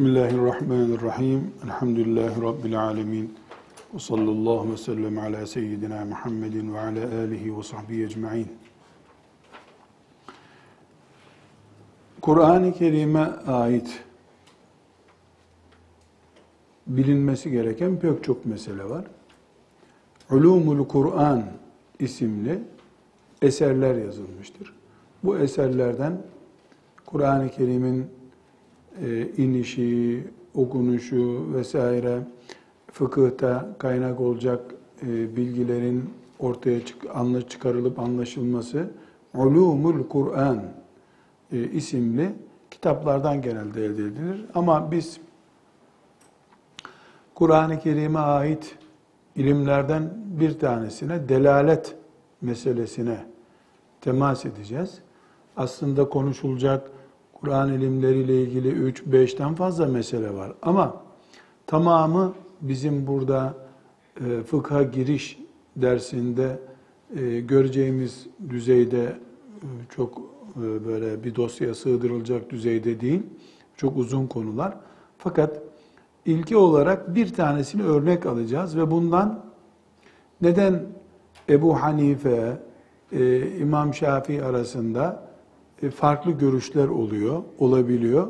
Bismillahirrahmanirrahim. Elhamdülillahi Rabbil alemin. Ve sallallahu ve sellem ala seyyidina Muhammedin ve ala alihi ve sahbihi ecma'in. Kur'an-ı Kerim'e ait bilinmesi gereken pek çok mesele var. Ulumul Kur'an isimli eserler yazılmıştır. Bu eserlerden Kur'an-ı Kerim'in e, inişi, okunuşu vesaire fıkıhta kaynak olacak e, bilgilerin ortaya çık, anla, çıkarılıp anlaşılması Ulumul Kur'an e, isimli kitaplardan genelde elde edilir. Ama biz Kur'an-ı Kerim'e ait ilimlerden bir tanesine delalet meselesine temas edeceğiz. Aslında konuşulacak Kur'an ilimleriyle ilgili 3-5'ten fazla mesele var. Ama tamamı bizim burada e, fıkha giriş dersinde e, göreceğimiz düzeyde e, çok e, böyle bir dosyaya sığdırılacak düzeyde değil. Çok uzun konular. Fakat ilki olarak bir tanesini örnek alacağız ve bundan neden Ebu Hanife, e, İmam Şafii arasında farklı görüşler oluyor, olabiliyor.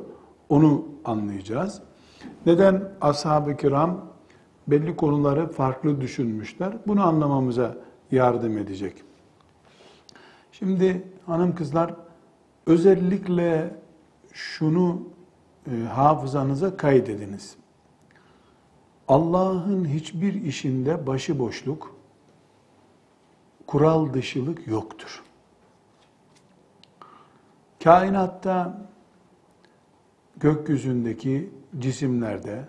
Onu anlayacağız. Neden ashab-ı kiram belli konuları farklı düşünmüşler? Bunu anlamamıza yardım edecek. Şimdi hanım kızlar özellikle şunu e, hafızanıza kaydediniz. Allah'ın hiçbir işinde başıboşluk, kural dışılık yoktur. Kainatta gökyüzündeki cisimlerde,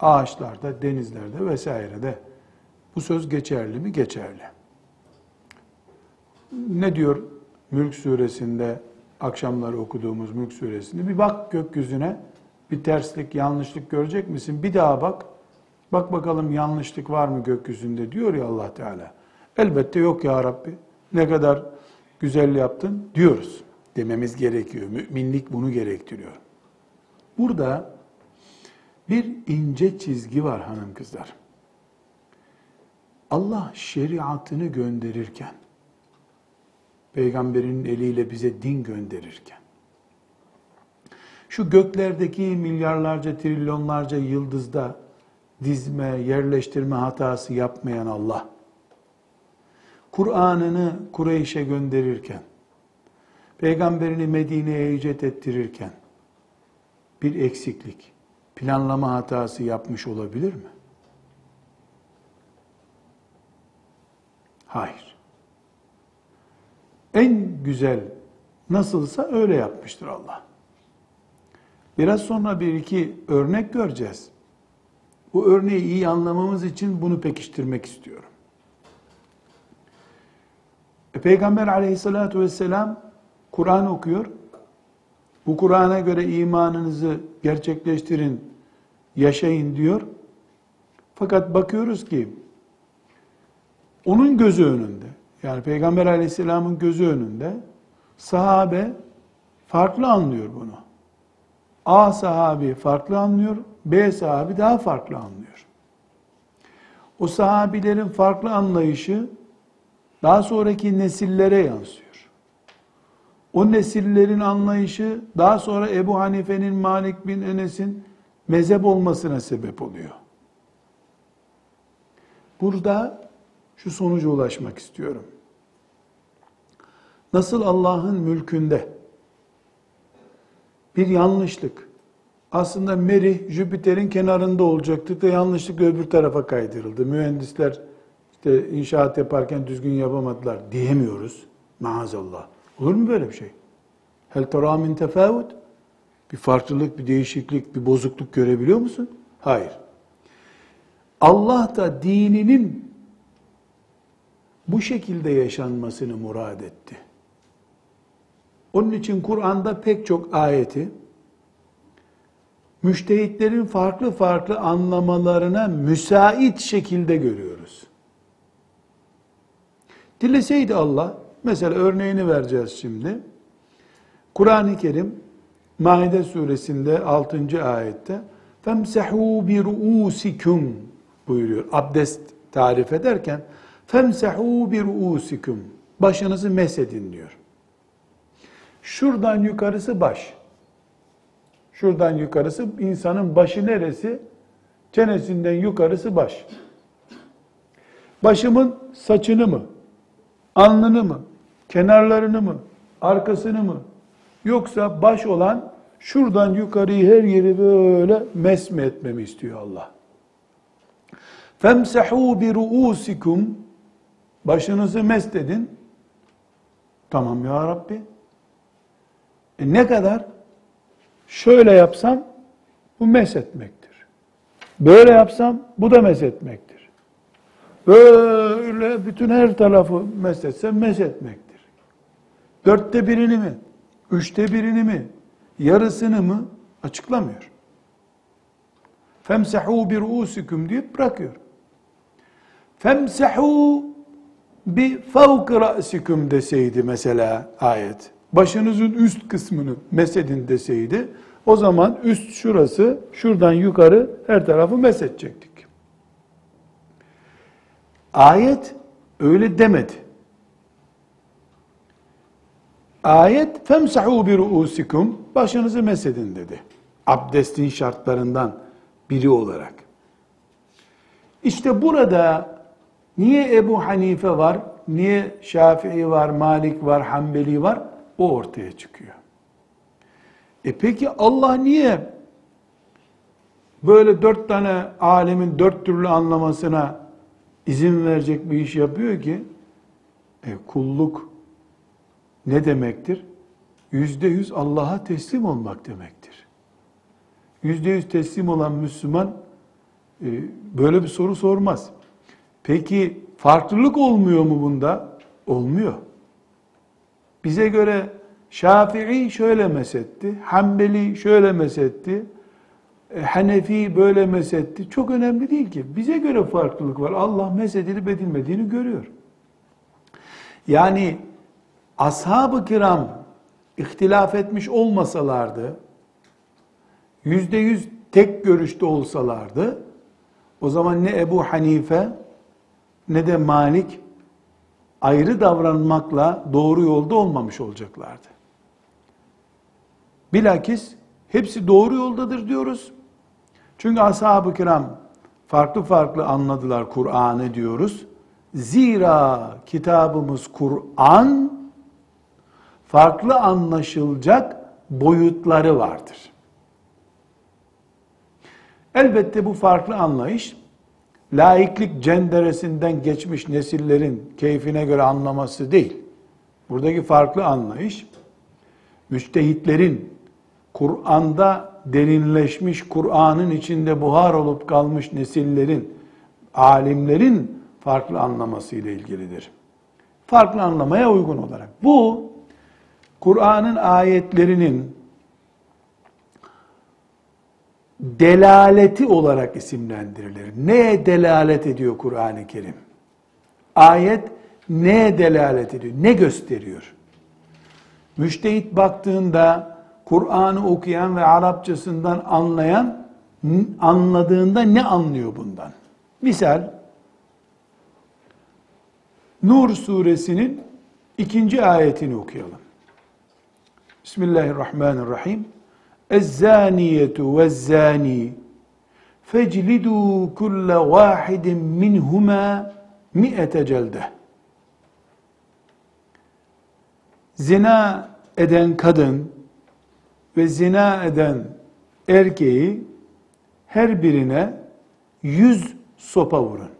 ağaçlarda, denizlerde vesairede bu söz geçerli mi? Geçerli. Ne diyor Mülk suresinde, akşamları okuduğumuz Mülk suresinde? Bir bak gökyüzüne, bir terslik, yanlışlık görecek misin? Bir daha bak. Bak bakalım yanlışlık var mı gökyüzünde diyor ya Allah Teala. Elbette yok ya Rabbi. Ne kadar güzel yaptın diyoruz dememiz gerekiyor. Müminlik bunu gerektiriyor. Burada bir ince çizgi var hanım kızlar. Allah şeriatını gönderirken, peygamberinin eliyle bize din gönderirken, şu göklerdeki milyarlarca, trilyonlarca yıldızda dizme, yerleştirme hatası yapmayan Allah, Kur'an'ını Kureyş'e gönderirken, peygamberini Medine'ye hicret ettirirken bir eksiklik, planlama hatası yapmış olabilir mi? Hayır. En güzel nasılsa öyle yapmıştır Allah. Biraz sonra bir iki örnek göreceğiz. Bu örneği iyi anlamamız için bunu pekiştirmek istiyorum. E, Peygamber aleyhissalatü vesselam Kur'an okuyor. Bu Kur'an'a göre imanınızı gerçekleştirin, yaşayın diyor. Fakat bakıyoruz ki onun gözü önünde, yani Peygamber aleyhisselamın gözü önünde sahabe farklı anlıyor bunu. A sahabi farklı anlıyor, B sahabi daha farklı anlıyor. O sahabilerin farklı anlayışı daha sonraki nesillere yansıyor. O nesillerin anlayışı daha sonra Ebu Hanife'nin, Malik bin Enes'in mezhep olmasına sebep oluyor. Burada şu sonuca ulaşmak istiyorum. Nasıl Allah'ın mülkünde bir yanlışlık, aslında Merih Jüpiter'in kenarında olacaktı da yanlışlık öbür tarafa kaydırıldı. Mühendisler işte inşaat yaparken düzgün yapamadılar diyemiyoruz maazallah. Olur mu böyle bir şey? Hel tera min tefavut? Bir farklılık, bir değişiklik, bir bozukluk görebiliyor musun? Hayır. Allah da dininin bu şekilde yaşanmasını murad etti. Onun için Kur'an'da pek çok ayeti müştehitlerin farklı farklı anlamalarına müsait şekilde görüyoruz. Dileseydi Allah, mesela örneğini vereceğiz şimdi. Kur'an-ı Kerim Maide suresinde 6. ayette femsehu bi ruusikum buyuruyor. Abdest tarif ederken femsehu bi ruusikum başınızı mesedin diyor. Şuradan yukarısı baş. Şuradan yukarısı insanın başı neresi? Çenesinden yukarısı baş. Başımın saçını mı? Alnını mı? Kenarlarını mı? Arkasını mı? Yoksa baş olan şuradan yukarıyı her yeri böyle mesme etmemi istiyor Allah. Femsehu bi ruusikum başınızı mesledin. Tamam ya Rabbi. E ne kadar? Şöyle yapsam bu mesetmektir. Böyle yapsam bu da mesetmektir. Böyle bütün her tarafı mesetsem mesetmektir. Dörtte birini mi? Üçte birini mi? Yarısını mı? Açıklamıyor. Femsehu bir ruusikum deyip bırakıyor. Femsehu bi fevk ra'sikum deseydi mesela ayet. Başınızın üst kısmını mesedin deseydi o zaman üst şurası şuradan yukarı her tarafı mesedecektik. Ayet öyle demedi. Ayet femsahu bi ruusikum başınızı mesedin dedi. Abdestin şartlarından biri olarak. İşte burada niye Ebu Hanife var, niye Şafii var, Malik var, Hanbeli var o ortaya çıkıyor. E peki Allah niye böyle dört tane alemin dört türlü anlamasına izin verecek bir iş yapıyor ki? E kulluk ne demektir? Yüzde yüz Allah'a teslim olmak demektir. Yüzde yüz teslim olan Müslüman e, böyle bir soru sormaz. Peki farklılık olmuyor mu bunda? Olmuyor. Bize göre Şafii şöyle mesetti, Hanbeli şöyle mesetti, e, Hanefi böyle mesetti. Çok önemli değil ki. Bize göre farklılık var. Allah mesedilip edilmediğini görüyor. Yani ashab-ı kiram ihtilaf etmiş olmasalardı, yüzde yüz tek görüşte olsalardı, o zaman ne Ebu Hanife ne de Malik ayrı davranmakla doğru yolda olmamış olacaklardı. Bilakis hepsi doğru yoldadır diyoruz. Çünkü ashab-ı kiram farklı farklı anladılar Kur'an'ı diyoruz. Zira kitabımız Kur'an farklı anlaşılacak boyutları vardır. Elbette bu farklı anlayış laiklik cenderesinden geçmiş nesillerin keyfine göre anlaması değil. Buradaki farklı anlayış müçtehitlerin Kur'an'da derinleşmiş, Kur'an'ın içinde buhar olup kalmış nesillerin, alimlerin farklı anlaması ile ilgilidir. Farklı anlamaya uygun olarak. Bu Kur'an'ın ayetlerinin delaleti olarak isimlendirilir. Neye delalet ediyor Kur'an-ı Kerim? Ayet neye delalet ediyor? Ne gösteriyor? Müştehit baktığında Kur'an'ı okuyan ve Arapçasından anlayan anladığında ne anlıyor bundan? Misal Nur suresinin ikinci ayetini okuyalım. Bismillahirrahmanirrahim. Ez-zaniyetu ve-zani feclidu kulle vahidin minhuma mi'ete celde. Zina eden kadın ve zina eden erkeği her birine yüz sopa vurun.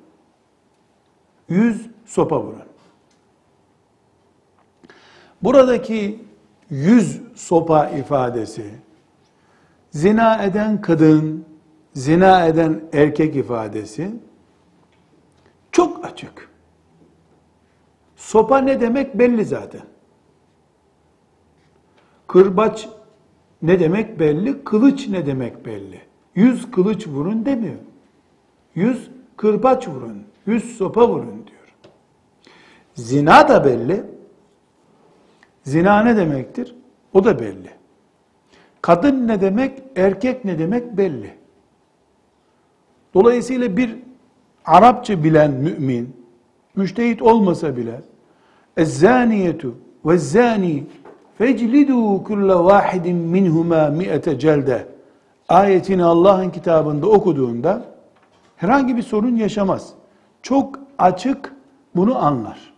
Yüz sopa vurun. Buradaki yüz sopa ifadesi, zina eden kadın, zina eden erkek ifadesi çok açık. Sopa ne demek belli zaten. Kırbaç ne demek belli, kılıç ne demek belli. Yüz kılıç vurun demiyor. Yüz kırbaç vurun, yüz sopa vurun diyor. Zina da belli. Zina ne demektir? O da belli. Kadın ne demek, erkek ne demek belli. Dolayısıyla bir Arapça bilen mümin, müştehit olmasa bile اَزَّانِيَةُ وَالزَّانِي فَاجْلِدُوا كُلَّ وَاحِدٍ مِنْهُمَا مِئَةَ celde ayetini Allah'ın kitabında okuduğunda herhangi bir sorun yaşamaz. Çok açık bunu anlar.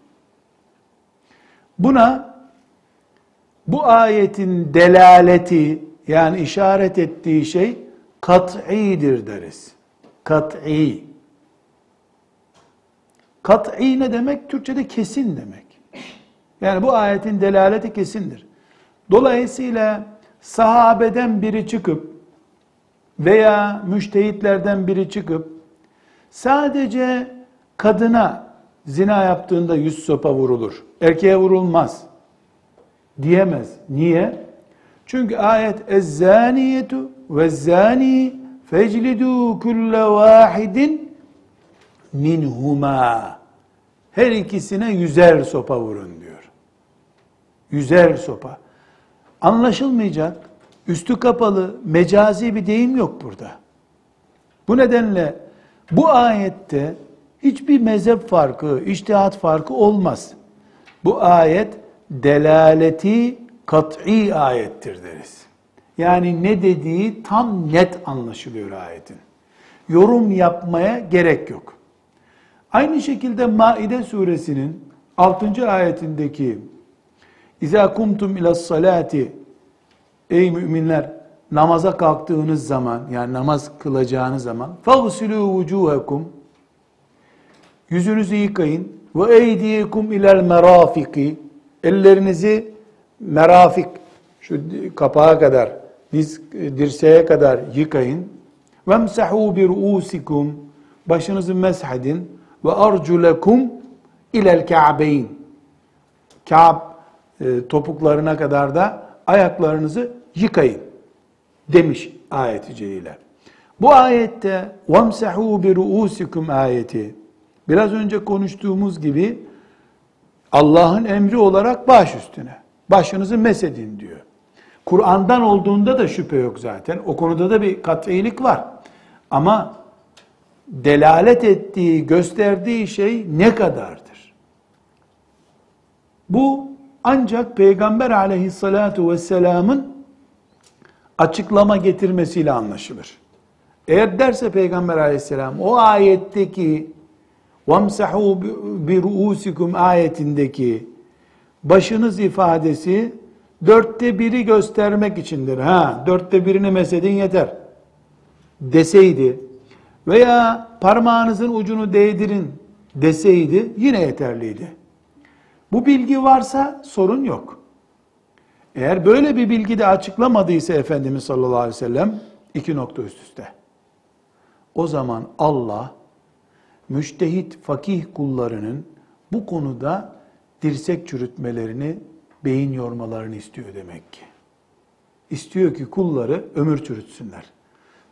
Buna bu ayetin delaleti yani işaret ettiği şey kat'idir deriz. Kat'i. Kat'i ne demek? Türkçe'de kesin demek. Yani bu ayetin delaleti kesindir. Dolayısıyla sahabeden biri çıkıp veya müştehitlerden biri çıkıp sadece kadına zina yaptığında yüz sopa vurulur. Erkeğe vurulmaz diyemez. Niye? Çünkü ayet ezzaniyetu ve zani feclidu kulle vahidin minhuma her ikisine yüzer sopa vurun diyor. Yüzer sopa. Anlaşılmayacak, üstü kapalı, mecazi bir deyim yok burada. Bu nedenle bu ayette hiçbir mezhep farkı, iştihat farkı olmaz. Bu ayet delaleti kat'i ayettir deriz. Yani ne dediği tam net anlaşılıyor ayetin. Yorum yapmaya gerek yok. Aynı şekilde Maide suresinin 6. ayetindeki İza kumtum ila salati Ey müminler namaza kalktığınız zaman yani namaz kılacağınız zaman fagsilû vucuhakum yüzünüzü yıkayın ve eydiyekum ilel merafiki ellerinizi merafik şu kapağa kadar diz dirseğe kadar yıkayın vemsahu bi ruusikum başınızı meshedin ve arculekum ilel ka'beyn Ka'b e, topuklarına kadar da ayaklarınızı yıkayın demiş ayeti celile. Bu ayette vemsahu bi ruusikum ayeti biraz önce konuştuğumuz gibi Allah'ın emri olarak baş üstüne. Başınızı mesedin diyor. Kur'an'dan olduğunda da şüphe yok zaten. O konuda da bir kat'ilik var. Ama delalet ettiği, gösterdiği şey ne kadardır? Bu ancak Peygamber aleyhissalatu vesselamın açıklama getirmesiyle anlaşılır. Eğer derse Peygamber aleyhisselam o ayetteki وَمْسَحُوا بِرُؤُسِكُمْ ayetindeki başınız ifadesi dörtte biri göstermek içindir. Ha, dörtte birini mesedin yeter deseydi veya parmağınızın ucunu değdirin deseydi yine yeterliydi. Bu bilgi varsa sorun yok. Eğer böyle bir bilgi de açıklamadıysa Efendimiz sallallahu aleyhi ve sellem iki nokta üst üste. O zaman Allah müştehit fakih kullarının bu konuda dirsek çürütmelerini, beyin yormalarını istiyor demek ki. İstiyor ki kulları ömür çürütsünler.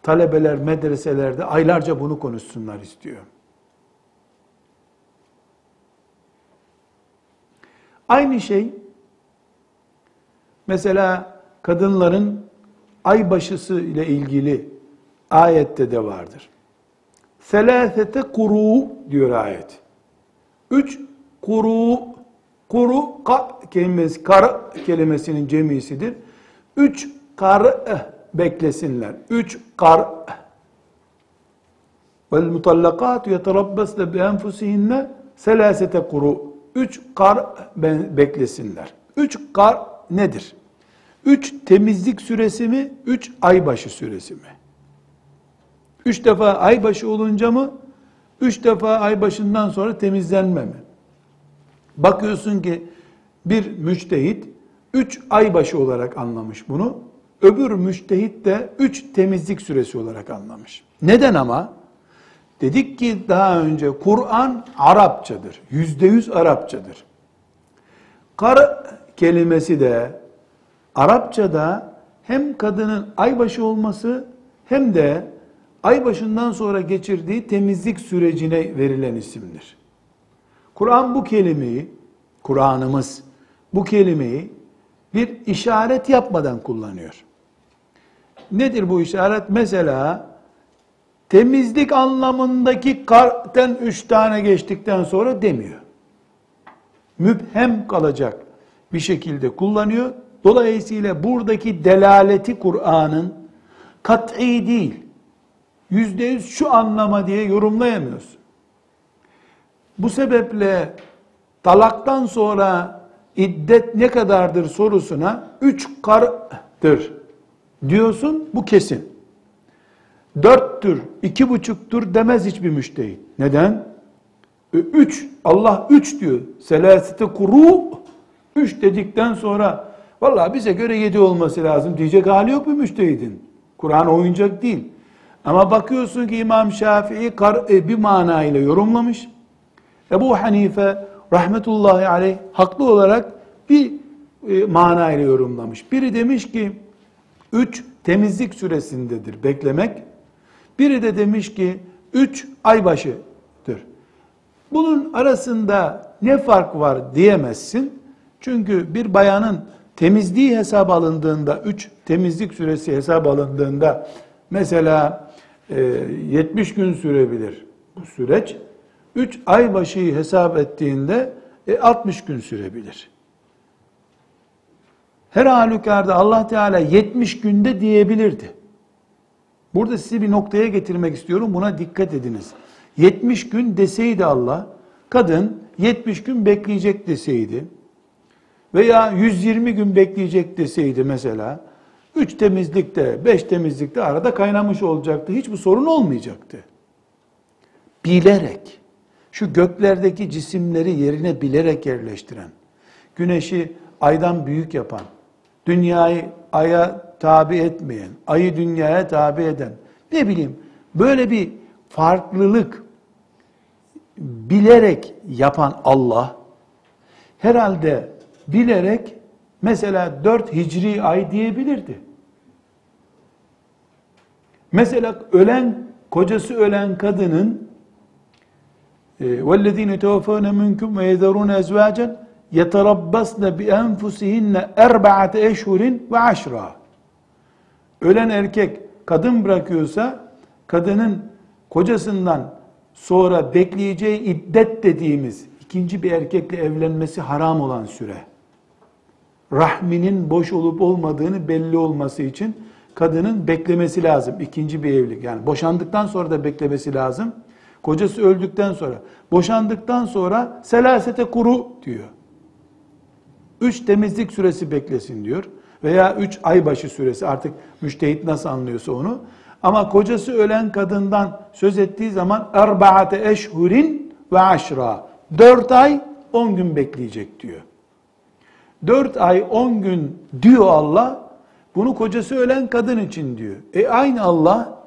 Talebeler medreselerde aylarca bunu konuşsunlar istiyor. Aynı şey mesela kadınların ay başısı ile ilgili ayette de vardır. Selâsete kuru diyor ayet. Üç kuru, kuru ka kelimesi, kar kelimesinin cemisidir. Üç kar beklesinler. Üç kar vel mutallakat yeterabbasne bi enfusihinne selasete kuru. Üç kar beklesinler. Üç kar nedir? Üç temizlik süresi mi? Üç aybaşı süresi mi? Üç defa aybaşı olunca mı? Üç defa aybaşından sonra temizlenme mi? Bakıyorsun ki bir müçtehit üç aybaşı olarak anlamış bunu. Öbür müçtehit de üç temizlik süresi olarak anlamış. Neden ama? Dedik ki daha önce Kur'an Arapçadır. Yüzde yüz Arapçadır. Kar kelimesi de Arapçada hem kadının aybaşı olması hem de ay başından sonra geçirdiği temizlik sürecine verilen isimdir. Kur'an bu kelimeyi, Kur'an'ımız bu kelimeyi bir işaret yapmadan kullanıyor. Nedir bu işaret? Mesela temizlik anlamındaki karten üç tane geçtikten sonra demiyor. Mübhem kalacak bir şekilde kullanıyor. Dolayısıyla buradaki delaleti Kur'an'ın kat'i değil. Yüzde yüz şu anlama diye yorumlayamıyorsun. Bu sebeple talaktan sonra iddet ne kadardır sorusuna üç kardır diyorsun bu kesin. Dörttür, iki buçuktur demez hiçbir müştehit. Neden? E, üç, Allah üç diyor. Selasete kuru, üç dedikten sonra vallahi bize göre yedi olması lazım diyecek hali yok bir müştehidin. Kur'an oyuncak değil. Ama bakıyorsun ki İmam Şafii e, bir manayla yorumlamış. Ebu Hanife rahmetullahi aleyh haklı olarak bir e, manayla yorumlamış. Biri demiş ki üç temizlik süresindedir beklemek. Biri de demiş ki üç aybaşıdır. Bunun arasında ne fark var diyemezsin. Çünkü bir bayanın temizliği hesap alındığında, üç temizlik süresi hesap alındığında mesela 70 gün sürebilir bu süreç. 3 ay başıyı hesap ettiğinde e, 60 gün sürebilir. Her halükarda Allah Teala 70 günde diyebilirdi. Burada sizi bir noktaya getirmek istiyorum. Buna dikkat ediniz. 70 gün deseydi Allah, kadın 70 gün bekleyecek deseydi veya 120 gün bekleyecek deseydi mesela, 3 temizlikte, 5 temizlikte arada kaynamış olacaktı. Hiç bu sorun olmayacaktı. Bilerek, şu göklerdeki cisimleri yerine bilerek yerleştiren, güneşi aydan büyük yapan, dünyayı aya tabi etmeyen, ayı dünyaya tabi eden, ne bileyim böyle bir farklılık bilerek yapan Allah, herhalde bilerek mesela dört hicri ay diyebilirdi. Mesela ölen, kocası ölen kadının وَالَّذ۪ينَ تَوَفَوْنَ مِنْكُمْ وَيَذَرُونَ اَزْوَاجًا يَتَرَبَّصْنَ بِأَنْفُسِهِنَّ اَرْبَعَةَ اَشْهُرٍ وَعَشْرًا Ölen erkek kadın bırakıyorsa kadının kocasından sonra bekleyeceği iddet dediğimiz ikinci bir erkekle evlenmesi haram olan süre. Rahminin boş olup olmadığını belli olması için kadının beklemesi lazım. ikinci bir evlilik. Yani boşandıktan sonra da beklemesi lazım. Kocası öldükten sonra. Boşandıktan sonra selasete kuru diyor. Üç temizlik süresi beklesin diyor. Veya üç aybaşı süresi artık müştehit nasıl anlıyorsa onu. Ama kocası ölen kadından söz ettiği zaman erbaate eşhurin ve aşra. Dört ay on gün bekleyecek diyor. Dört ay on gün diyor Allah. Bunu kocası ölen kadın için diyor. E aynı Allah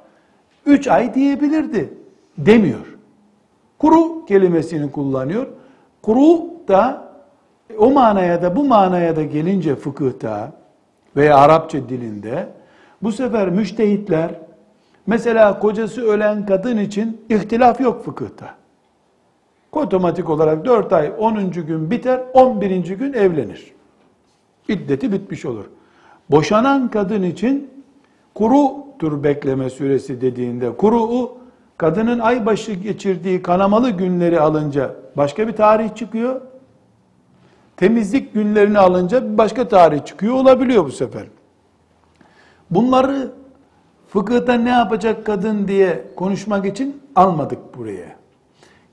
üç ay diyebilirdi. Demiyor. Kuru kelimesini kullanıyor. Kuru da o manaya da bu manaya da gelince fıkıhta veya Arapça dilinde bu sefer müştehitler mesela kocası ölen kadın için ihtilaf yok fıkıhta. Otomatik olarak 4 ay 10. gün biter, 11. gün evlenir. İddeti bitmiş olur. Boşanan kadın için kuru tur bekleme süresi dediğinde kuru kadının ay başı geçirdiği kanamalı günleri alınca başka bir tarih çıkıyor. Temizlik günlerini alınca başka tarih çıkıyor olabiliyor bu sefer. Bunları fıkıhta ne yapacak kadın diye konuşmak için almadık buraya.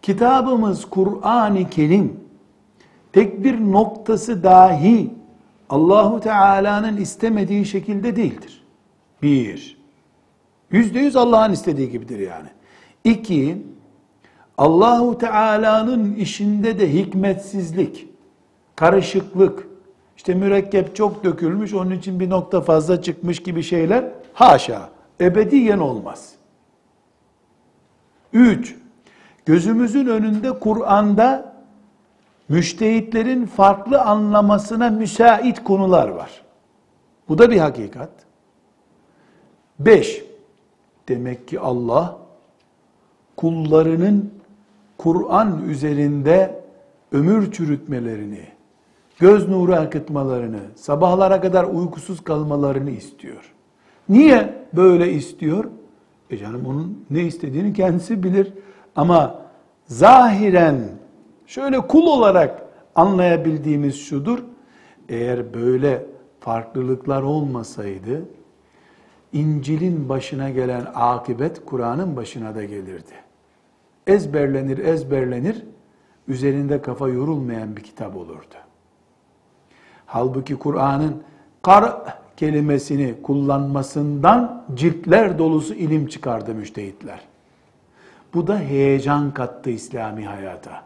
Kitabımız Kur'an-ı Kerim tek bir noktası dahi Allahu Teala'nın istemediği şekilde değildir. Bir. Yüzde yüz Allah'ın istediği gibidir yani. İki, Allahu Teala'nın işinde de hikmetsizlik, karışıklık, işte mürekkep çok dökülmüş onun için bir nokta fazla çıkmış gibi şeyler haşa ebediyen olmaz. Üç, gözümüzün önünde Kur'an'da müştehitlerin farklı anlamasına müsait konular var. Bu da bir hakikat. Beş, demek ki Allah kullarının Kur'an üzerinde ömür çürütmelerini, göz nuru akıtmalarını, sabahlara kadar uykusuz kalmalarını istiyor. Niye böyle istiyor? E canım onun ne istediğini kendisi bilir. Ama zahiren şöyle kul olarak anlayabildiğimiz şudur. Eğer böyle farklılıklar olmasaydı İncil'in başına gelen akibet Kur'an'ın başına da gelirdi. Ezberlenir ezberlenir üzerinde kafa yorulmayan bir kitap olurdu. Halbuki Kur'an'ın kar kelimesini kullanmasından ciltler dolusu ilim çıkardı müştehitler. Bu da heyecan kattı İslami hayata.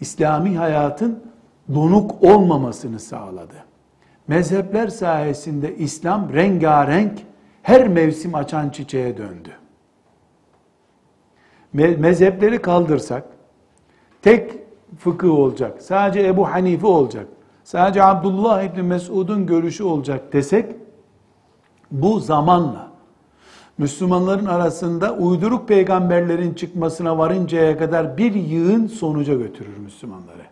İslami hayatın donuk olmamasını sağladı. Mezhepler sayesinde İslam rengarenk her mevsim açan çiçeğe döndü. Mezhepleri kaldırsak, tek fıkıh olacak, sadece Ebu Hanife olacak, sadece Abdullah İbni Mesud'un görüşü olacak desek, bu zamanla Müslümanların arasında uyduruk peygamberlerin çıkmasına varıncaya kadar bir yığın sonuca götürür Müslümanları.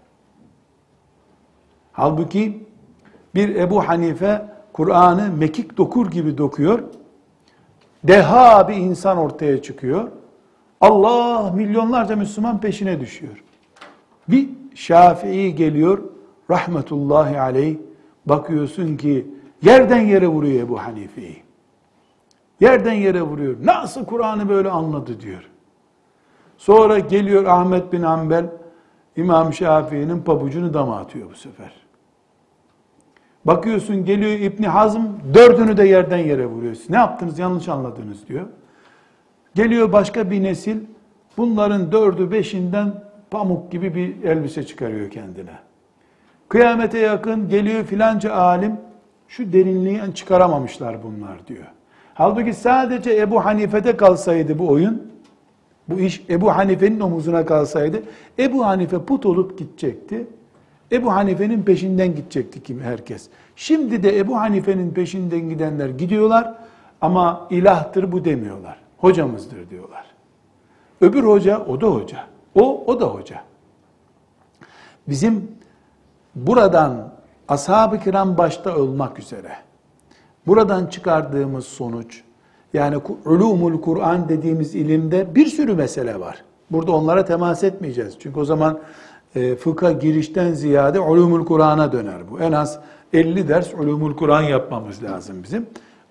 Halbuki bir Ebu Hanife Kur'an'ı mekik dokur gibi dokuyor. Deha bir insan ortaya çıkıyor. Allah milyonlarca Müslüman peşine düşüyor. Bir Şafii geliyor rahmetullahi aleyh bakıyorsun ki yerden yere vuruyor Ebu Hanife'yi. Yerden yere vuruyor. Nasıl Kur'an'ı böyle anladı diyor. Sonra geliyor Ahmet bin Hanbel İmam Şafii'nin pabucunu dama atıyor bu sefer. Bakıyorsun geliyor İbni Hazm dördünü de yerden yere vuruyor. Ne yaptınız yanlış anladınız diyor. Geliyor başka bir nesil bunların dördü beşinden pamuk gibi bir elbise çıkarıyor kendine. Kıyamete yakın geliyor filanca alim şu derinliği çıkaramamışlar bunlar diyor. Halbuki sadece Ebu Hanife'de kalsaydı bu oyun, bu iş Ebu Hanife'nin omuzuna kalsaydı, Ebu Hanife put olup gidecekti. Ebu Hanife'nin peşinden gidecekti kim herkes. Şimdi de Ebu Hanife'nin peşinden gidenler gidiyorlar ama ilahtır bu demiyorlar. Hocamızdır diyorlar. Öbür hoca o da hoca. O o da hoca. Bizim buradan ashab-ı kiram başta olmak üzere buradan çıkardığımız sonuç yani ulumul Kur'an dediğimiz ilimde bir sürü mesele var. Burada onlara temas etmeyeceğiz. Çünkü o zaman e, fıkha girişten ziyade ulumul Kur'an'a döner bu. En az 50 ders ulumul Kur'an yapmamız lazım bizim.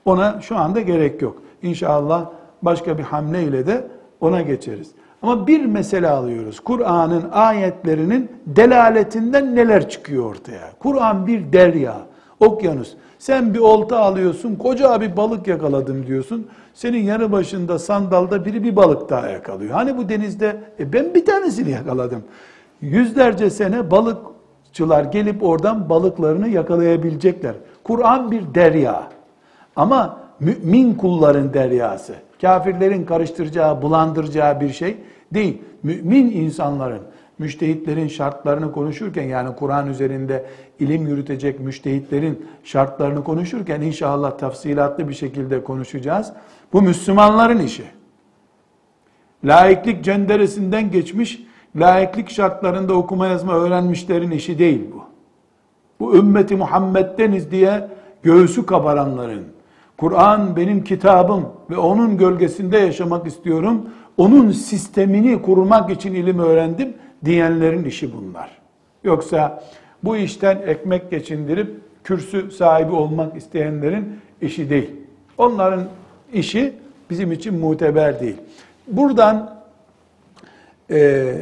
Ona şu anda gerek yok. İnşallah başka bir hamle ile de ona geçeriz. Ama bir mesele alıyoruz. Kur'an'ın ayetlerinin delaletinden neler çıkıyor ortaya? Kur'an bir derya, okyanus. Sen bir olta alıyorsun, koca bir balık yakaladım diyorsun. Senin yanı başında sandalda biri bir balık daha yakalıyor. Hani bu denizde e ben bir tanesini yakaladım. Yüzlerce sene balıkçılar gelip oradan balıklarını yakalayabilecekler. Kur'an bir derya. Ama mümin kulların deryası. Kafirlerin karıştıracağı, bulandıracağı bir şey değil. Mümin insanların, müştehitlerin şartlarını konuşurken yani Kur'an üzerinde ilim yürütecek müştehitlerin şartlarını konuşurken inşallah tafsilatlı bir şekilde konuşacağız. Bu Müslümanların işi. Laiklik cenderesinden geçmiş laiklik şartlarında okuma yazma öğrenmişlerin işi değil bu. Bu ümmeti Muhammed'deniz diye göğsü kabaranların, Kur'an benim kitabım ve onun gölgesinde yaşamak istiyorum, onun sistemini kurmak için ilim öğrendim diyenlerin işi bunlar. Yoksa bu işten ekmek geçindirip kürsü sahibi olmak isteyenlerin işi değil. Onların işi bizim için muteber değil. Buradan e,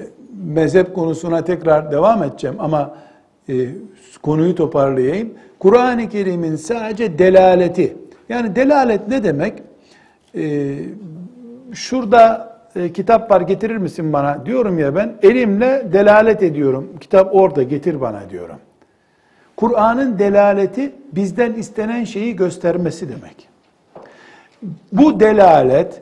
mezhep konusuna tekrar devam edeceğim ama e, konuyu toparlayayım. Kur'an-ı Kerim'in sadece delaleti, yani delalet ne demek? E, şurada e, kitap var getirir misin bana diyorum ya ben elimle delalet ediyorum. Kitap orada getir bana diyorum. Kur'an'ın delaleti bizden istenen şeyi göstermesi demek. Bu delalet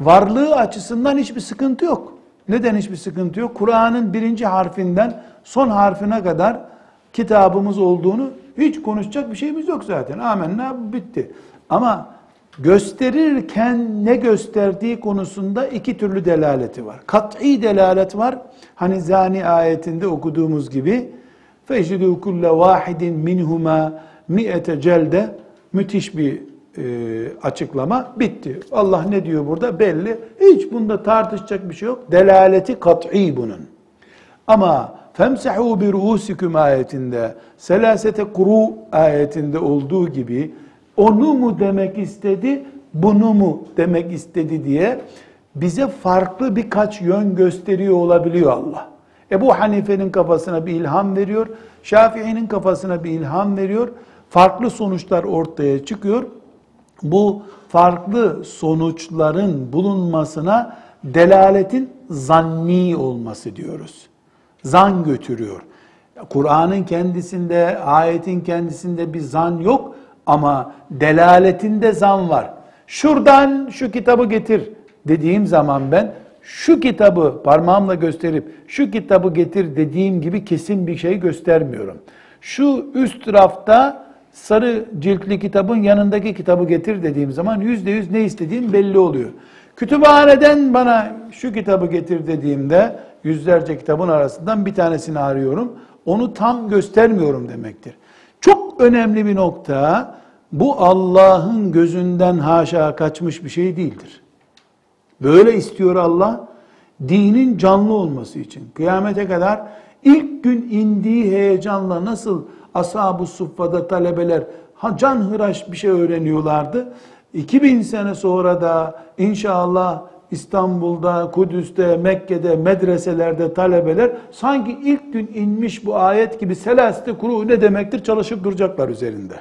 varlığı açısından hiçbir sıkıntı yok. Neden hiçbir sıkıntı yok? Kur'an'ın birinci harfinden son harfine kadar kitabımız olduğunu hiç konuşacak bir şeyimiz yok zaten. Amenna bitti. Ama gösterirken ne gösterdiği konusunda iki türlü delaleti var. Kat'i delalet var. Hani Zani ayetinde okuduğumuz gibi فَاَجْدُوا كُلَّ وَاحِدٍ مِنْهُمَا مِئَةَ celde müthiş bir e, açıklama bitti. Allah ne diyor burada belli. Hiç bunda tartışacak bir şey yok. Delaleti kat'i bunun. Ama femsehu bir ruusikum ayetinde, selasete kuru ayetinde olduğu gibi onu mu demek istedi, bunu mu demek istedi diye bize farklı birkaç yön gösteriyor olabiliyor Allah. Ebu Hanife'nin kafasına bir ilham veriyor, Şafii'nin kafasına bir ilham veriyor. Farklı sonuçlar ortaya çıkıyor. Bu farklı sonuçların bulunmasına delaletin zanni olması diyoruz. Zan götürüyor. Kur'an'ın kendisinde, ayetin kendisinde bir zan yok ama delaletinde zan var. Şuradan şu kitabı getir dediğim zaman ben şu kitabı parmağımla gösterip şu kitabı getir dediğim gibi kesin bir şey göstermiyorum. Şu üst rafta sarı ciltli kitabın yanındaki kitabı getir dediğim zaman yüzde yüz ne istediğim belli oluyor. Kütüphaneden bana şu kitabı getir dediğimde yüzlerce kitabın arasından bir tanesini arıyorum. Onu tam göstermiyorum demektir. Çok önemli bir nokta bu Allah'ın gözünden haşa kaçmış bir şey değildir. Böyle istiyor Allah. Dinin canlı olması için. Kıyamete kadar ilk gün indiği heyecanla nasıl ashab-ı suffada talebeler can hıraş bir şey öğreniyorlardı. 2000 sene sonra da inşallah İstanbul'da, Kudüs'te, Mekke'de, medreselerde talebeler sanki ilk gün inmiş bu ayet gibi selaste kuru ne demektir çalışıp duracaklar üzerinde.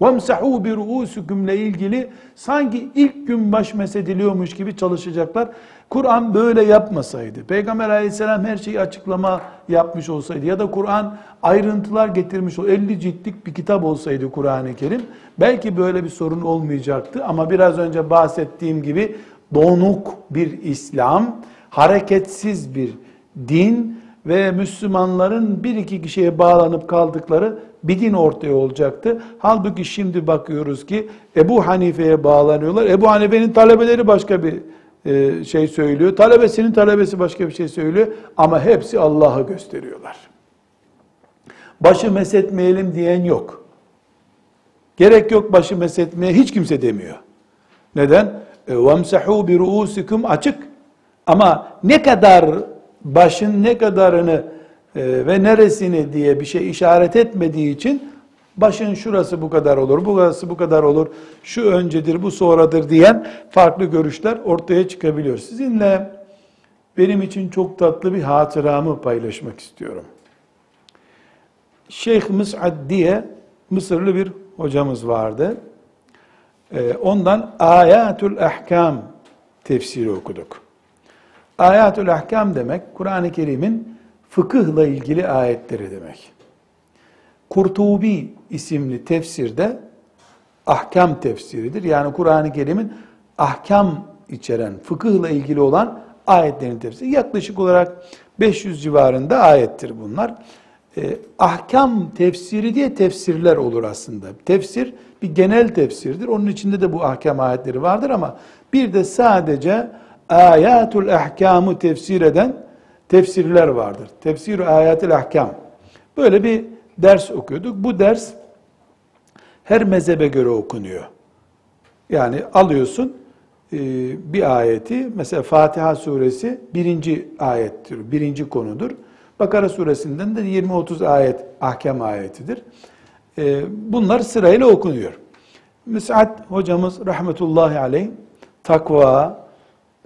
وَمْسَحُوا بِرُؤُسُكُمْ ile ilgili sanki ilk gün baş mesediliyormuş gibi çalışacaklar. Kur'an böyle yapmasaydı, Peygamber aleyhisselam her şeyi açıklama yapmış olsaydı ya da Kur'an ayrıntılar getirmiş, o 50 ciltlik bir kitap olsaydı Kur'an-ı Kerim, belki böyle bir sorun olmayacaktı. Ama biraz önce bahsettiğim gibi donuk bir İslam, hareketsiz bir din ve Müslümanların bir iki kişiye bağlanıp kaldıkları bir din ortaya olacaktı. Halbuki şimdi bakıyoruz ki Ebu Hanife'ye bağlanıyorlar. Ebu Hanife'nin talebeleri başka bir e, şey söylüyor. Talebesinin talebesi başka bir şey söylüyor. Ama hepsi Allah'ı gösteriyorlar. Başı mesetmeyelim diyen yok. Gerek yok başı mesetmeye hiç kimse demiyor. Neden? وَمْسَحُوا بِرُؤُسِكُمْ açık. Ama ne kadar başın ne kadarını e, ve neresini diye bir şey işaret etmediği için başın şurası bu kadar olur, burası bu kadar olur, şu öncedir, bu sonradır diyen farklı görüşler ortaya çıkabiliyor. Sizinle benim için çok tatlı bir hatıramı paylaşmak istiyorum. Şeyh Mus'ad diye Mısırlı bir hocamız vardı. E, ondan Ayatul Ahkam tefsiri okuduk. Ayatul Ahkam demek Kur'an-ı Kerim'in fıkıhla ilgili ayetleri demek. Kurtubi isimli tefsirde ahkam tefsiridir. Yani Kur'an-ı Kerim'in ahkam içeren, fıkıhla ilgili olan ayetlerin tefsiri. Yaklaşık olarak 500 civarında ayettir bunlar. Eh, ahkam tefsiri diye tefsirler olur aslında. Tefsir bir genel tefsirdir. Onun içinde de bu ahkam ayetleri vardır ama bir de sadece ayatul ahkamı tefsir eden tefsirler vardır. Tefsir ayatil ahkam. Böyle bir ders okuyorduk. Bu ders her mezhebe göre okunuyor. Yani alıyorsun e, bir ayeti, mesela Fatiha suresi birinci ayettir, birinci konudur. Bakara suresinden de 20-30 ayet ahkam ayetidir. E, bunlar sırayla okunuyor. Müs'ad hocamız rahmetullahi aleyh takva,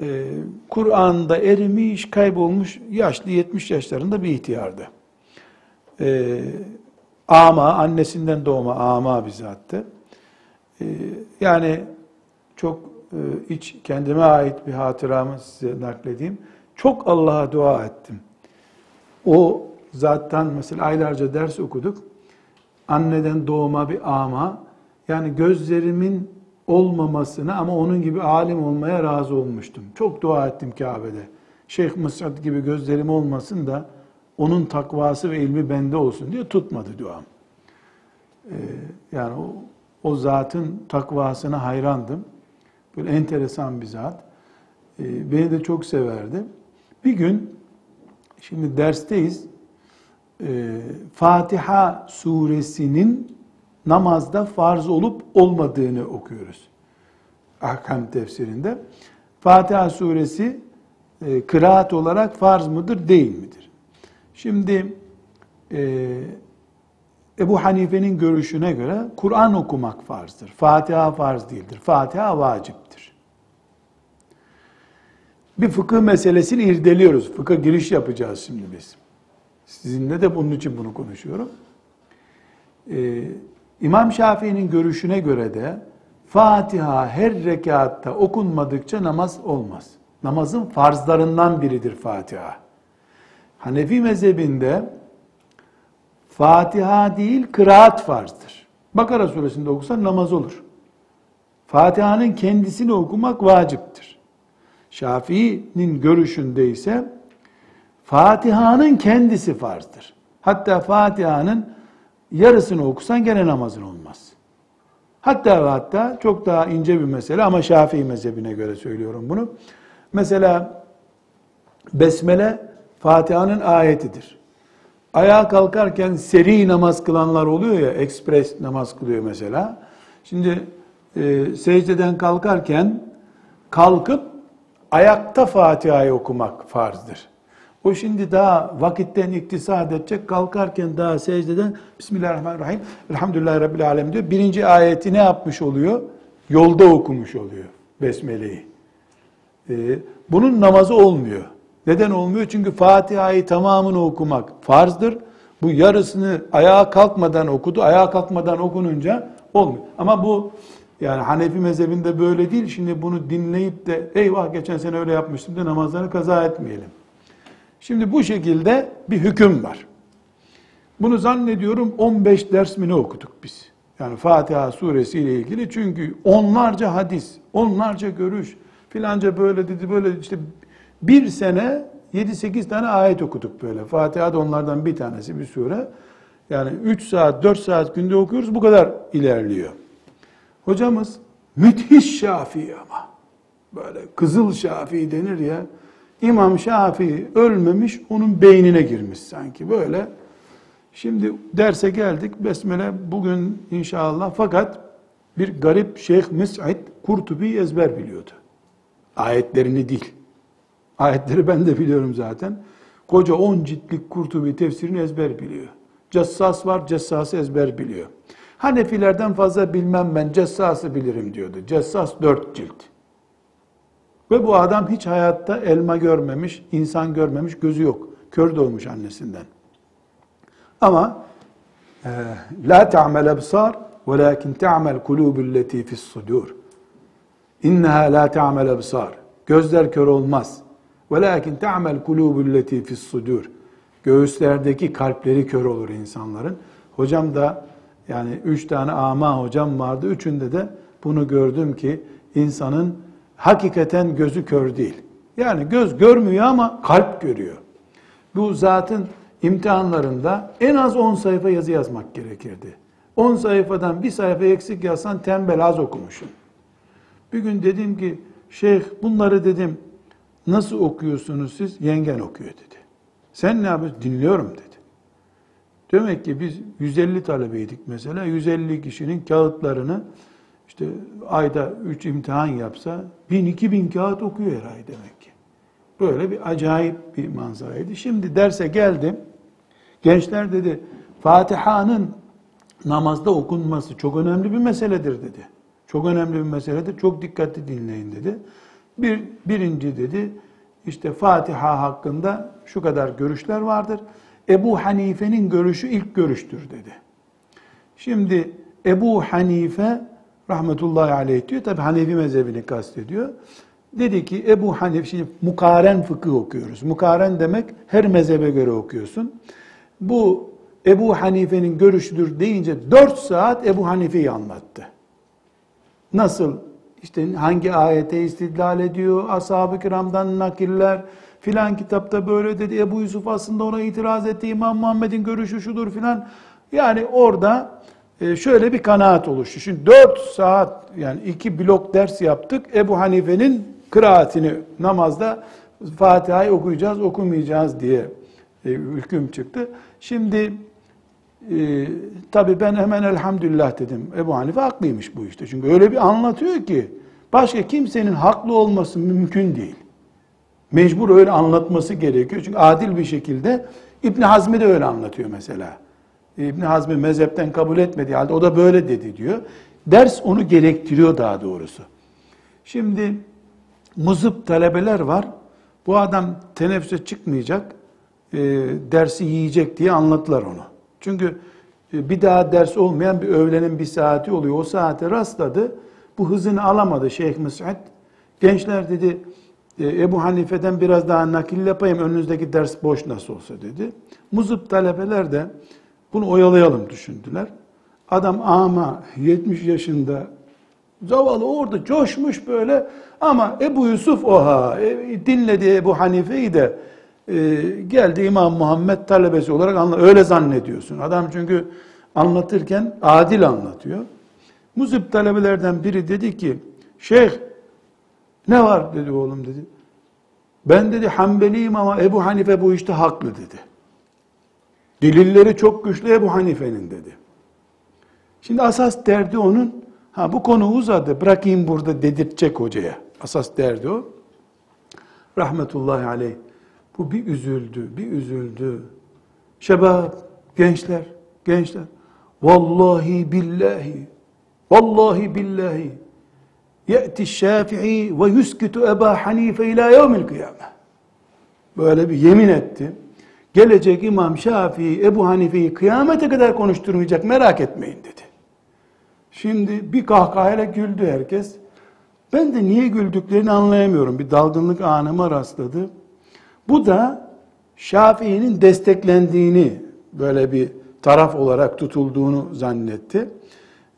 e, Kur'an'da erimiş, kaybolmuş, yaşlı 70 yaşlarında bir ihtiyardı. E, ama, annesinden doğma ama bizattı. E, yani çok e, iç, kendime ait bir hatıramı size nakledeyim. Çok Allah'a dua ettim. O zattan mesela aylarca ders okuduk. Anneden doğma bir ama, yani gözlerimin olmamasına ama onun gibi alim olmaya razı olmuştum. Çok dua ettim Kabe'de. Şeyh Mısad gibi gözlerim olmasın da onun takvası ve ilmi bende olsun diye tutmadı duam. Ee, yani o, o zatın takvasına hayrandım. Böyle enteresan bir zat. Ee, beni de çok severdi. Bir gün, şimdi dersteyiz, ee, Fatiha suresinin namazda farz olup olmadığını okuyoruz. Ahkam tefsirinde. Fatiha suresi e, kıraat olarak farz mıdır, değil midir? Şimdi e, Ebu Hanife'nin görüşüne göre Kur'an okumak farzdır. Fatiha farz değildir. Fatiha vaciptir. Bir fıkıh meselesini irdeliyoruz. Fıkıh giriş yapacağız şimdi biz. Sizinle de bunun için bunu konuşuyorum. Ee, İmam Şafii'nin görüşüne göre de Fatiha her rekatta okunmadıkça namaz olmaz. Namazın farzlarından biridir Fatiha. Hanefi mezhebinde Fatiha değil kıraat farzdır. Bakara suresinde okusan namaz olur. Fatiha'nın kendisini okumak vaciptir. Şafii'nin görüşünde ise Fatiha'nın kendisi farzdır. Hatta Fatiha'nın yarısını okusan gene namazın olmaz. Hatta ve hatta çok daha ince bir mesele ama Şafii mezhebine göre söylüyorum bunu. Mesela Besmele Fatiha'nın ayetidir. Ayağa kalkarken seri namaz kılanlar oluyor ya, ekspres namaz kılıyor mesela. Şimdi e, secdeden kalkarken kalkıp ayakta Fatiha'yı okumak farzdır. O şimdi daha vakitten iktisat edecek, kalkarken daha secdeden Bismillahirrahmanirrahim, Elhamdülillahi Rabbil Alem diyor. Birinci ayeti ne yapmış oluyor? Yolda okumuş oluyor Besmele'yi. Ee, bunun namazı olmuyor. Neden olmuyor? Çünkü Fatiha'yı tamamını okumak farzdır. Bu yarısını ayağa kalkmadan okudu. Ayağa kalkmadan okununca olmuyor. Ama bu yani Hanefi mezhebinde böyle değil. Şimdi bunu dinleyip de eyvah geçen sene öyle yapmıştım da namazlarını kaza etmeyelim. Şimdi bu şekilde bir hüküm var. Bunu zannediyorum 15 ders mi ne okuduk biz? Yani Fatiha suresi ile ilgili çünkü onlarca hadis, onlarca görüş, filanca böyle dedi böyle işte bir sene 7-8 tane ayet okuduk böyle. Fatiha da onlardan bir tanesi bir sure. Yani 3 saat 4 saat günde okuyoruz bu kadar ilerliyor. Hocamız müthiş Şafii ama. Böyle kızıl Şafii denir ya. İmam Şafii ölmemiş, onun beynine girmiş sanki böyle. Şimdi derse geldik. Besmele bugün inşallah fakat bir garip Şeyh Mes'ud Kurtubi ezber biliyordu. Ayetlerini değil. Ayetleri ben de biliyorum zaten. Koca 10 ciltlik Kurtubi tefsirini ezber biliyor. Cessas var, Cessas'ı ezber biliyor. Hanefilerden fazla bilmem ben, Cessas'ı bilirim diyordu. Cessas 4 cilt. Ve bu adam hiç hayatta elma görmemiş, insan görmemiş, gözü yok. Kör doğmuş annesinden. Ama e, la ta'mel absar velakin ta'mel kulubul leti fi's sudur. İnneha la ta'mel absar. Gözler kör olmaz. Velakin ta'mel kulubul leti fi's sudur. Göğüslerdeki kalpleri kör olur insanların. Hocam da yani üç tane ama hocam vardı. Üçünde de bunu gördüm ki insanın hakikaten gözü kör değil. Yani göz görmüyor ama kalp görüyor. Bu zatın imtihanlarında en az 10 sayfa yazı yazmak gerekirdi. 10 sayfadan bir sayfa eksik yazsan tembel az okumuşsun. Bir gün dedim ki şeyh bunları dedim nasıl okuyorsunuz siz? Yengen okuyor dedi. Sen ne yapıyorsun? Dinliyorum dedi. Demek ki biz 150 talebeydik mesela. 150 kişinin kağıtlarını işte ayda 3 imtihan yapsa 1000-2000 kağıt okuyor her ay demek ki. Böyle bir acayip bir manzaraydı. Şimdi derse geldim. Gençler dedi Fatiha'nın namazda okunması çok önemli bir meseledir dedi. Çok önemli bir meseledir. Çok dikkatli dinleyin dedi. Bir, birinci dedi işte Fatiha hakkında şu kadar görüşler vardır. Ebu Hanife'nin görüşü ilk görüştür dedi. Şimdi Ebu Hanife rahmetullahi aleyh diyor. Tabi Hanefi mezhebini kastediyor. Dedi ki Ebu Hanife, şimdi mukaren fıkıh okuyoruz. Mukaren demek her mezhebe göre okuyorsun. Bu Ebu Hanife'nin görüşüdür deyince dört saat Ebu Hanife'yi anlattı. Nasıl işte hangi ayete istidlal ediyor, ashab-ı kiramdan nakiller, filan kitapta böyle dedi, Ebu Yusuf aslında ona itiraz etti, İmam Muhammed'in görüşü şudur filan. Yani orada e, şöyle bir kanaat oluştu. Şimdi dört saat yani iki blok ders yaptık. Ebu Hanife'nin kıraatini namazda Fatiha'yı okuyacağız, okumayacağız diye e, hüküm çıktı. Şimdi Ee, tabii ben hemen elhamdülillah dedim. Ebu Hanife haklıymış bu işte. Çünkü öyle bir anlatıyor ki başka kimsenin haklı olması mümkün değil. Mecbur öyle anlatması gerekiyor. Çünkü adil bir şekilde İbn Hazmi de öyle anlatıyor mesela. İbn Hazmi mezhepten kabul etmediği halde o da böyle dedi diyor. Ders onu gerektiriyor daha doğrusu. Şimdi muzıp talebeler var. Bu adam teneffüse çıkmayacak, e, dersi yiyecek diye anlattılar onu. Çünkü e, bir daha ders olmayan bir öğlenin bir saati oluyor. O saate rastladı. Bu hızını alamadı Şeyh Müs'ud. Gençler dedi, Ebu Hanife'den biraz daha nakil yapayım, önünüzdeki ders boş nasıl olsa dedi. Muzıp talebeler de bunu oyalayalım düşündüler. Adam ama 70 yaşında zavallı orada coşmuş böyle ama Ebu Yusuf oha e, dinledi Ebu Hanife'yi de e, geldi İmam Muhammed talebesi olarak anla öyle zannediyorsun. Adam çünkü anlatırken adil anlatıyor. Muzip talebelerden biri dedi ki şeyh ne var dedi oğlum dedi. Ben dedi Hanbeliyim ama Ebu Hanife bu işte haklı dedi. Delilleri çok güçlü Ebu Hanife'nin dedi. Şimdi asas derdi onun, ha bu konu uzadı bırakayım burada dedirtecek hocaya. Asas derdi o. Rahmetullahi aleyh. Bu bir üzüldü, bir üzüldü. Şebab, gençler, gençler. Vallahi billahi, vallahi billahi. Ye'ti şafi'i ve yuskitu Eba Hanife ila yevmil kıyame. Böyle bir yemin etti. Gelecek İmam Şafii, Ebu Hanife'yi kıyamete kadar konuşturmayacak merak etmeyin dedi. Şimdi bir kahkahayla güldü herkes. Ben de niye güldüklerini anlayamıyorum. Bir dalgınlık anıma rastladı. Bu da Şafii'nin desteklendiğini, böyle bir taraf olarak tutulduğunu zannetti.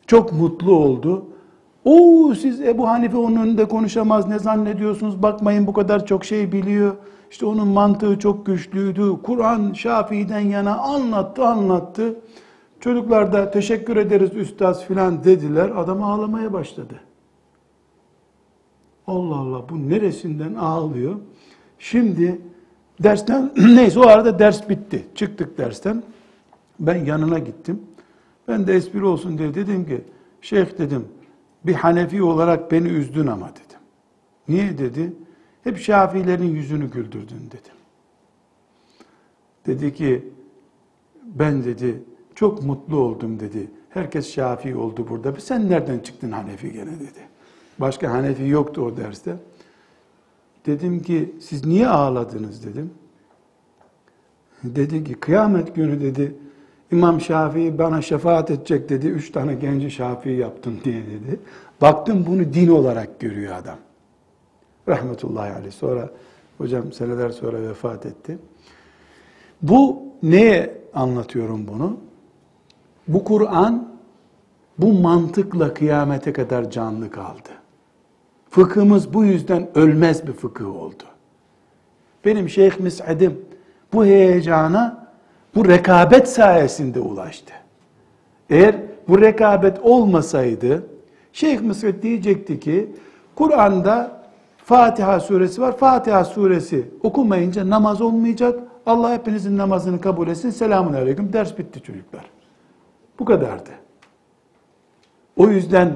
Çok mutlu oldu. O siz Ebu Hanife onun önünde konuşamaz ne zannediyorsunuz? Bakmayın bu kadar çok şey biliyor. İşte onun mantığı çok güçlüydü. Kur'an Şafii'den yana anlattı anlattı. Çocuklar da teşekkür ederiz üstaz filan dediler. Adam ağlamaya başladı. Allah Allah bu neresinden ağlıyor? Şimdi dersten neyse o arada ders bitti. Çıktık dersten. Ben yanına gittim. Ben de espri olsun diye dedim ki şeyh dedim bir Hanefi olarak beni üzdün ama dedim. Niye dedi? Hep Şafiilerin yüzünü güldürdün dedim. Dedi ki ben dedi çok mutlu oldum dedi. Herkes Şafii oldu burada. Sen nereden çıktın Hanefi gene dedi. Başka Hanefi yoktu o derste. Dedim ki siz niye ağladınız dedim. Dedi ki kıyamet günü dedi İmam Şafii bana şefaat edecek dedi. Üç tane genci Şafii yaptım diye dedi. Baktım bunu din olarak görüyor adam. Rahmetullahi aleyh. Sonra hocam seneler sonra vefat etti. Bu neye anlatıyorum bunu? Bu Kur'an bu mantıkla kıyamete kadar canlı kaldı. Fıkhımız bu yüzden ölmez bir fıkıh oldu. Benim Şeyh Mis'adim bu heyecana bu rekabet sayesinde ulaştı. Eğer bu rekabet olmasaydı Şeyh Mısır diyecekti ki Kur'an'da Fatiha suresi var. Fatiha suresi okumayınca namaz olmayacak. Allah hepinizin namazını kabul etsin. Selamun aleyküm. Ders bitti çocuklar. Bu kadardı. O yüzden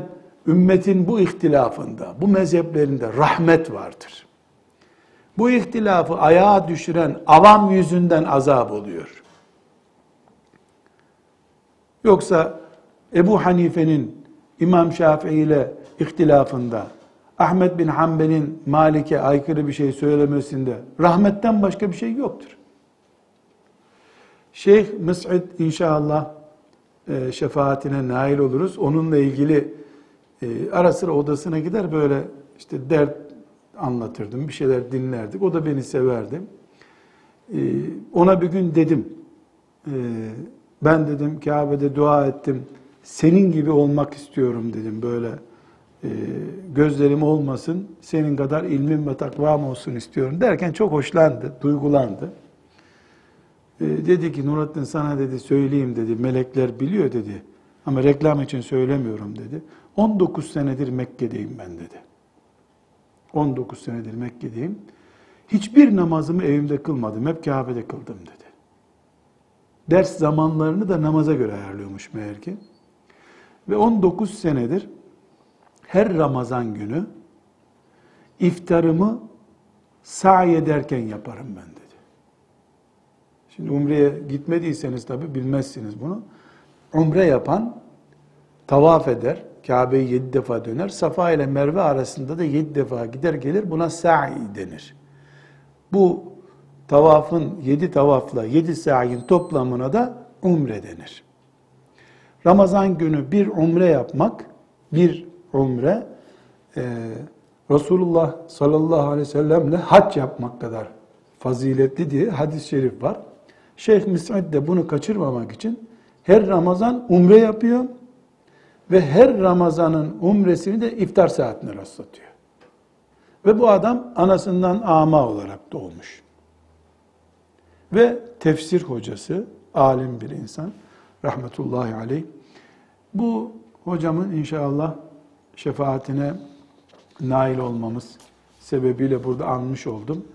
ümmetin bu ihtilafında, bu mezheplerinde rahmet vardır. Bu ihtilafı ayağa düşüren avam yüzünden azap oluyor. Yoksa Ebu Hanife'nin İmam Şafii ile ihtilafında, Ahmet bin Hanbel'in Malik'e aykırı bir şey söylemesinde rahmetten başka bir şey yoktur. Şeyh Mes'ud inşallah e, şefaatine nail oluruz. Onunla ilgili e, ara sıra odasına gider böyle işte dert anlatırdım, bir şeyler dinlerdik. O da beni severdi. E, ona bir gün dedim, ben dedim Kabe'de dua ettim, senin gibi olmak istiyorum dedim böyle gözlerim olmasın, senin kadar ilmim ve takvam olsun istiyorum derken çok hoşlandı, duygulandı. E, dedi ki Nurattin sana dedi söyleyeyim dedi. Melekler biliyor dedi. Ama reklam için söylemiyorum dedi. 19 senedir Mekke'deyim ben dedi. 19 senedir Mekke'deyim. Hiçbir namazımı evimde kılmadım. Hep Kabe'de kıldım dedi. Ders zamanlarını da namaza göre ayarlıyormuş meğer ki. Ve 19 senedir her Ramazan günü iftarımı sa'i ederken yaparım ben dedi. Şimdi umreye gitmediyseniz tabi bilmezsiniz bunu. Umre yapan tavaf eder, Kabe'yi yedi defa döner. Safa ile Merve arasında da yedi defa gider gelir. Buna sa'i denir. Bu tavafın yedi tavafla yedi sa'in toplamına da umre denir. Ramazan günü bir umre yapmak, bir umre e, Resulullah sallallahu aleyhi ve sellemle hac yapmak kadar faziletli diye hadis-i şerif var. Şeyh Müs'ud de bunu kaçırmamak için her Ramazan umre yapıyor ve her Ramazan'ın umresini de iftar saatine rastlatıyor. Ve bu adam anasından ama olarak doğmuş. Ve tefsir hocası, alim bir insan, rahmetullahi aleyh. Bu hocamın inşallah şefaatine nail olmamız sebebiyle burada anmış oldum.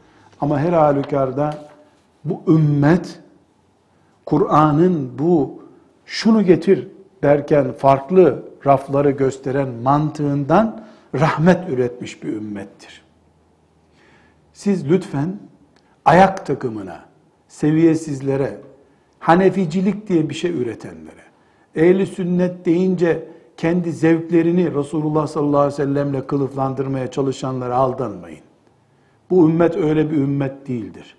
Ama her halükarda bu ümmet Kur'an'ın bu şunu getir derken farklı rafları gösteren mantığından rahmet üretmiş bir ümmettir. Siz lütfen ayak takımına, seviyesizlere, Haneficilik diye bir şey üretenlere, ehli sünnet deyince kendi zevklerini Resulullah sallallahu aleyhi ve sellemle kılıflandırmaya çalışanlara aldanmayın. Bu ümmet öyle bir ümmet değildir.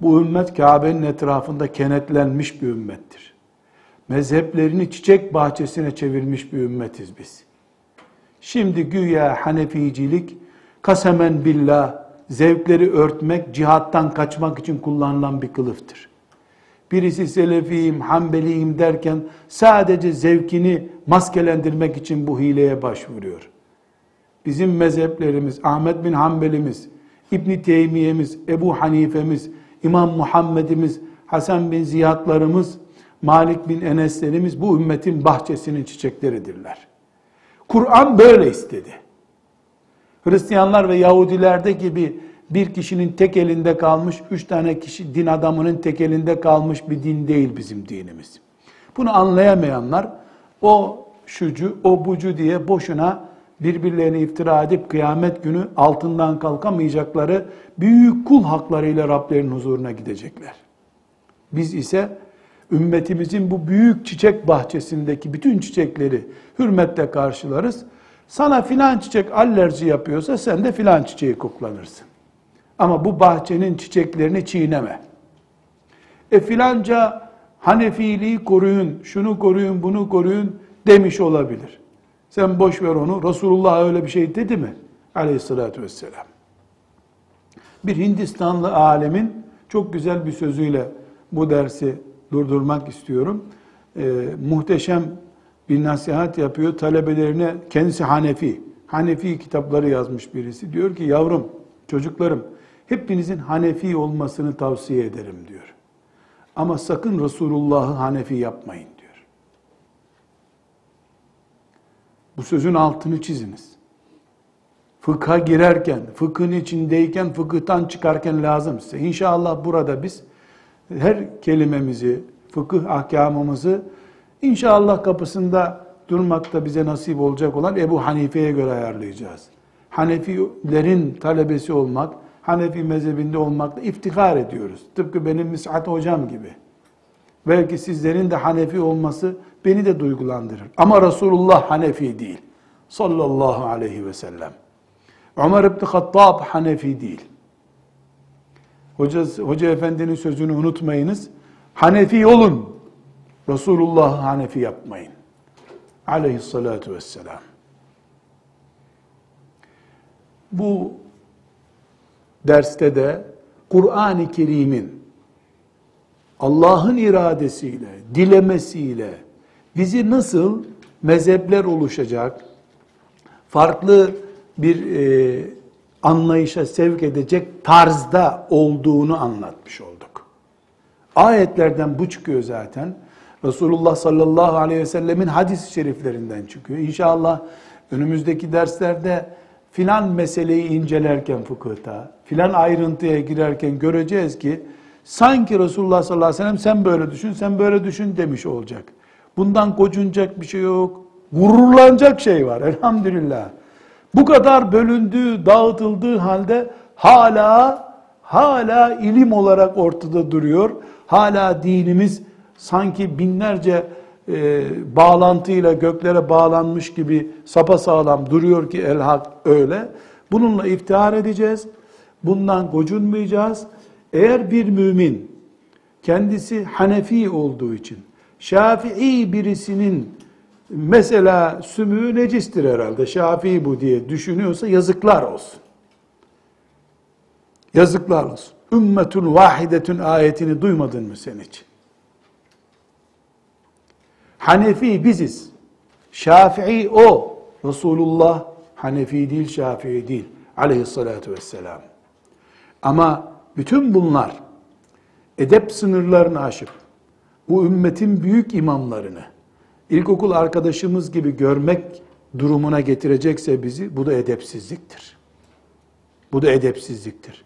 Bu ümmet Kabe'nin etrafında kenetlenmiş bir ümmettir. Mezheplerini çiçek bahçesine çevirmiş bir ümmetiz biz. Şimdi güya Haneficilik kasemen billah zevkleri örtmek, cihattan kaçmak için kullanılan bir kılıftır. Birisi Selefiyim, Hanbeliyim derken sadece zevkini maskelendirmek için bu hileye başvuruyor. Bizim mezheplerimiz, Ahmet bin Hanbelimiz, İbn Teymiye'miz, Ebu Hanife'miz, İmam Muhammed'imiz, Hasan bin Ziyadlarımız, Malik bin Enes'lerimiz bu ümmetin bahçesinin çiçekleridirler. Kur'an böyle istedi. Hristiyanlar ve Yahudilerde gibi bir kişinin tek elinde kalmış, üç tane kişi din adamının tek elinde kalmış bir din değil bizim dinimiz. Bunu anlayamayanlar o şucu, o bucu diye boşuna birbirlerini iftira edip kıyamet günü altından kalkamayacakları büyük kul haklarıyla Rablerin huzuruna gidecekler. Biz ise ümmetimizin bu büyük çiçek bahçesindeki bütün çiçekleri hürmetle karşılarız. Sana filan çiçek alerji yapıyorsa sen de filan çiçeği koklanırsın. Ama bu bahçenin çiçeklerini çiğneme. E filanca Hanefiliği koruyun, şunu koruyun, bunu koruyun demiş olabilir. Sen boş ver onu. Resulullah öyle bir şey dedi mi? Aleyhissalatü vesselam. Bir Hindistanlı alemin çok güzel bir sözüyle bu dersi durdurmak istiyorum. Ee, muhteşem bir nasihat yapıyor talebelerine. Kendisi Hanefi. Hanefi kitapları yazmış birisi. Diyor ki yavrum, çocuklarım hepinizin Hanefi olmasını tavsiye ederim diyor. Ama sakın Resulullah'ı Hanefi yapmayın diyor. Bu sözün altını çiziniz. Fıkha girerken, fıkhın içindeyken, fıkıhtan çıkarken lazım size. İnşallah burada biz her kelimemizi, fıkıh ahkamımızı inşallah kapısında durmakta bize nasip olacak olan Ebu Hanife'ye göre ayarlayacağız. Hanefilerin talebesi olmak, Hanefi mezhebinde olmakla iftihar ediyoruz. Tıpkı benim Mis'at hocam gibi. Belki sizlerin de Hanefi olması beni de duygulandırır. Ama Resulullah Hanefi değil. Sallallahu aleyhi ve sellem. Ömer İbni Hattab Hanefi değil. Hoca, Hoca Efendi'nin sözünü unutmayınız. Hanefi olun. Resulullah Hanefi yapmayın. Aleyhissalatu vesselam. Bu derste de Kur'an-ı Kerim'in Allah'ın iradesiyle, dilemesiyle bizi nasıl mezhepler oluşacak, farklı bir e, anlayışa sevk edecek tarzda olduğunu anlatmış olduk. Ayetlerden bu çıkıyor zaten. Resulullah sallallahu aleyhi ve sellemin hadis-i şeriflerinden çıkıyor. İnşallah önümüzdeki derslerde filan meseleyi incelerken fıkıhta, filan ayrıntıya girerken göreceğiz ki sanki Resulullah sallallahu aleyhi ve sellem sen böyle düşün, sen böyle düşün demiş olacak. Bundan gocunacak bir şey yok. Gururlanacak şey var elhamdülillah. Bu kadar bölündüğü, dağıtıldığı halde hala hala ilim olarak ortada duruyor. Hala dinimiz sanki binlerce e, bağlantıyla göklere bağlanmış gibi sapasağlam duruyor ki el hak öyle. Bununla iftihar edeceğiz. Bundan gocunmayacağız. Eğer bir mümin kendisi Hanefi olduğu için Şafii birisinin mesela sümüğü necistir herhalde Şafii bu diye düşünüyorsa yazıklar olsun. Yazıklar olsun. Ümmetun vahidetün ayetini duymadın mı sen hiç? Hanefi biziz. Şafii o. Resulullah Hanefi değil, Şafii değil. Aleyhissalatu vesselam. Ama bütün bunlar edep sınırlarını aşıp bu ümmetin büyük imamlarını ilkokul arkadaşımız gibi görmek durumuna getirecekse bizi bu da edepsizliktir. Bu da edepsizliktir.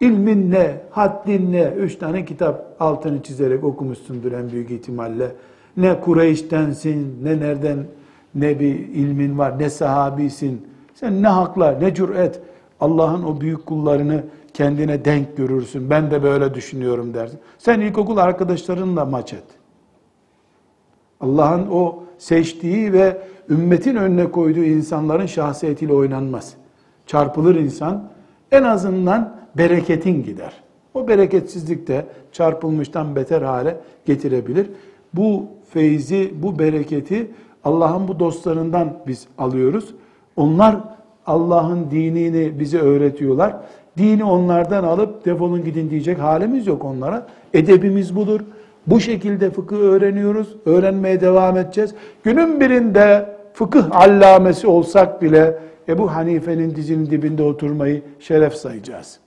İlmin ne, haddin ne, üç tane kitap altını çizerek okumuşsundur en büyük ihtimalle. Ne Kureyş'tensin, ne nereden ne bir ilmin var, ne sahabisin. Sen ne hakla, ne cüret. Allah'ın o büyük kullarını kendine denk görürsün. Ben de böyle düşünüyorum dersin. Sen ilkokul arkadaşlarınla maç et. Allah'ın o seçtiği ve ümmetin önüne koyduğu insanların şahsiyetiyle oynanmaz. Çarpılır insan. En azından bereketin gider. O bereketsizlik de çarpılmıştan beter hale getirebilir. Bu feyzi, bu bereketi Allah'ın bu dostlarından biz alıyoruz. Onlar Allah'ın dinini bize öğretiyorlar. Dini onlardan alıp defolun gidin diyecek halimiz yok onlara. Edebimiz budur. Bu şekilde fıkıh öğreniyoruz. Öğrenmeye devam edeceğiz. Günün birinde fıkıh allamesi olsak bile Ebu Hanife'nin dizinin dibinde oturmayı şeref sayacağız.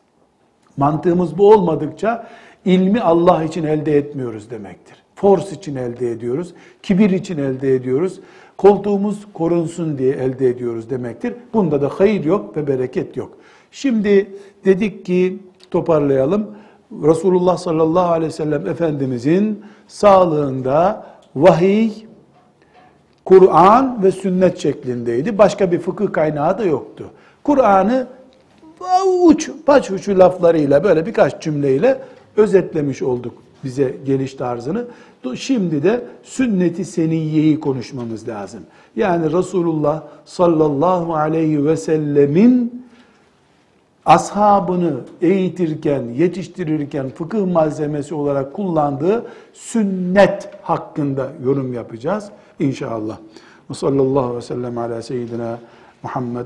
Mantığımız bu olmadıkça ilmi Allah için elde etmiyoruz demektir. Force için elde ediyoruz, kibir için elde ediyoruz, koltuğumuz korunsun diye elde ediyoruz demektir. Bunda da hayır yok ve bereket yok. Şimdi dedik ki toparlayalım. Resulullah sallallahu aleyhi ve sellem Efendimizin sağlığında vahiy, Kur'an ve sünnet şeklindeydi. Başka bir fıkıh kaynağı da yoktu. Kur'an'ı uç, paç uçu laflarıyla böyle birkaç cümleyle özetlemiş olduk bize geliş tarzını. Şimdi de sünneti seniyyeyi konuşmamız lazım. Yani Resulullah sallallahu aleyhi ve sellemin ashabını eğitirken, yetiştirirken fıkıh malzemesi olarak kullandığı sünnet hakkında yorum yapacağız inşallah. Ve sallallahu ve sellem ala seyyidina Muhammed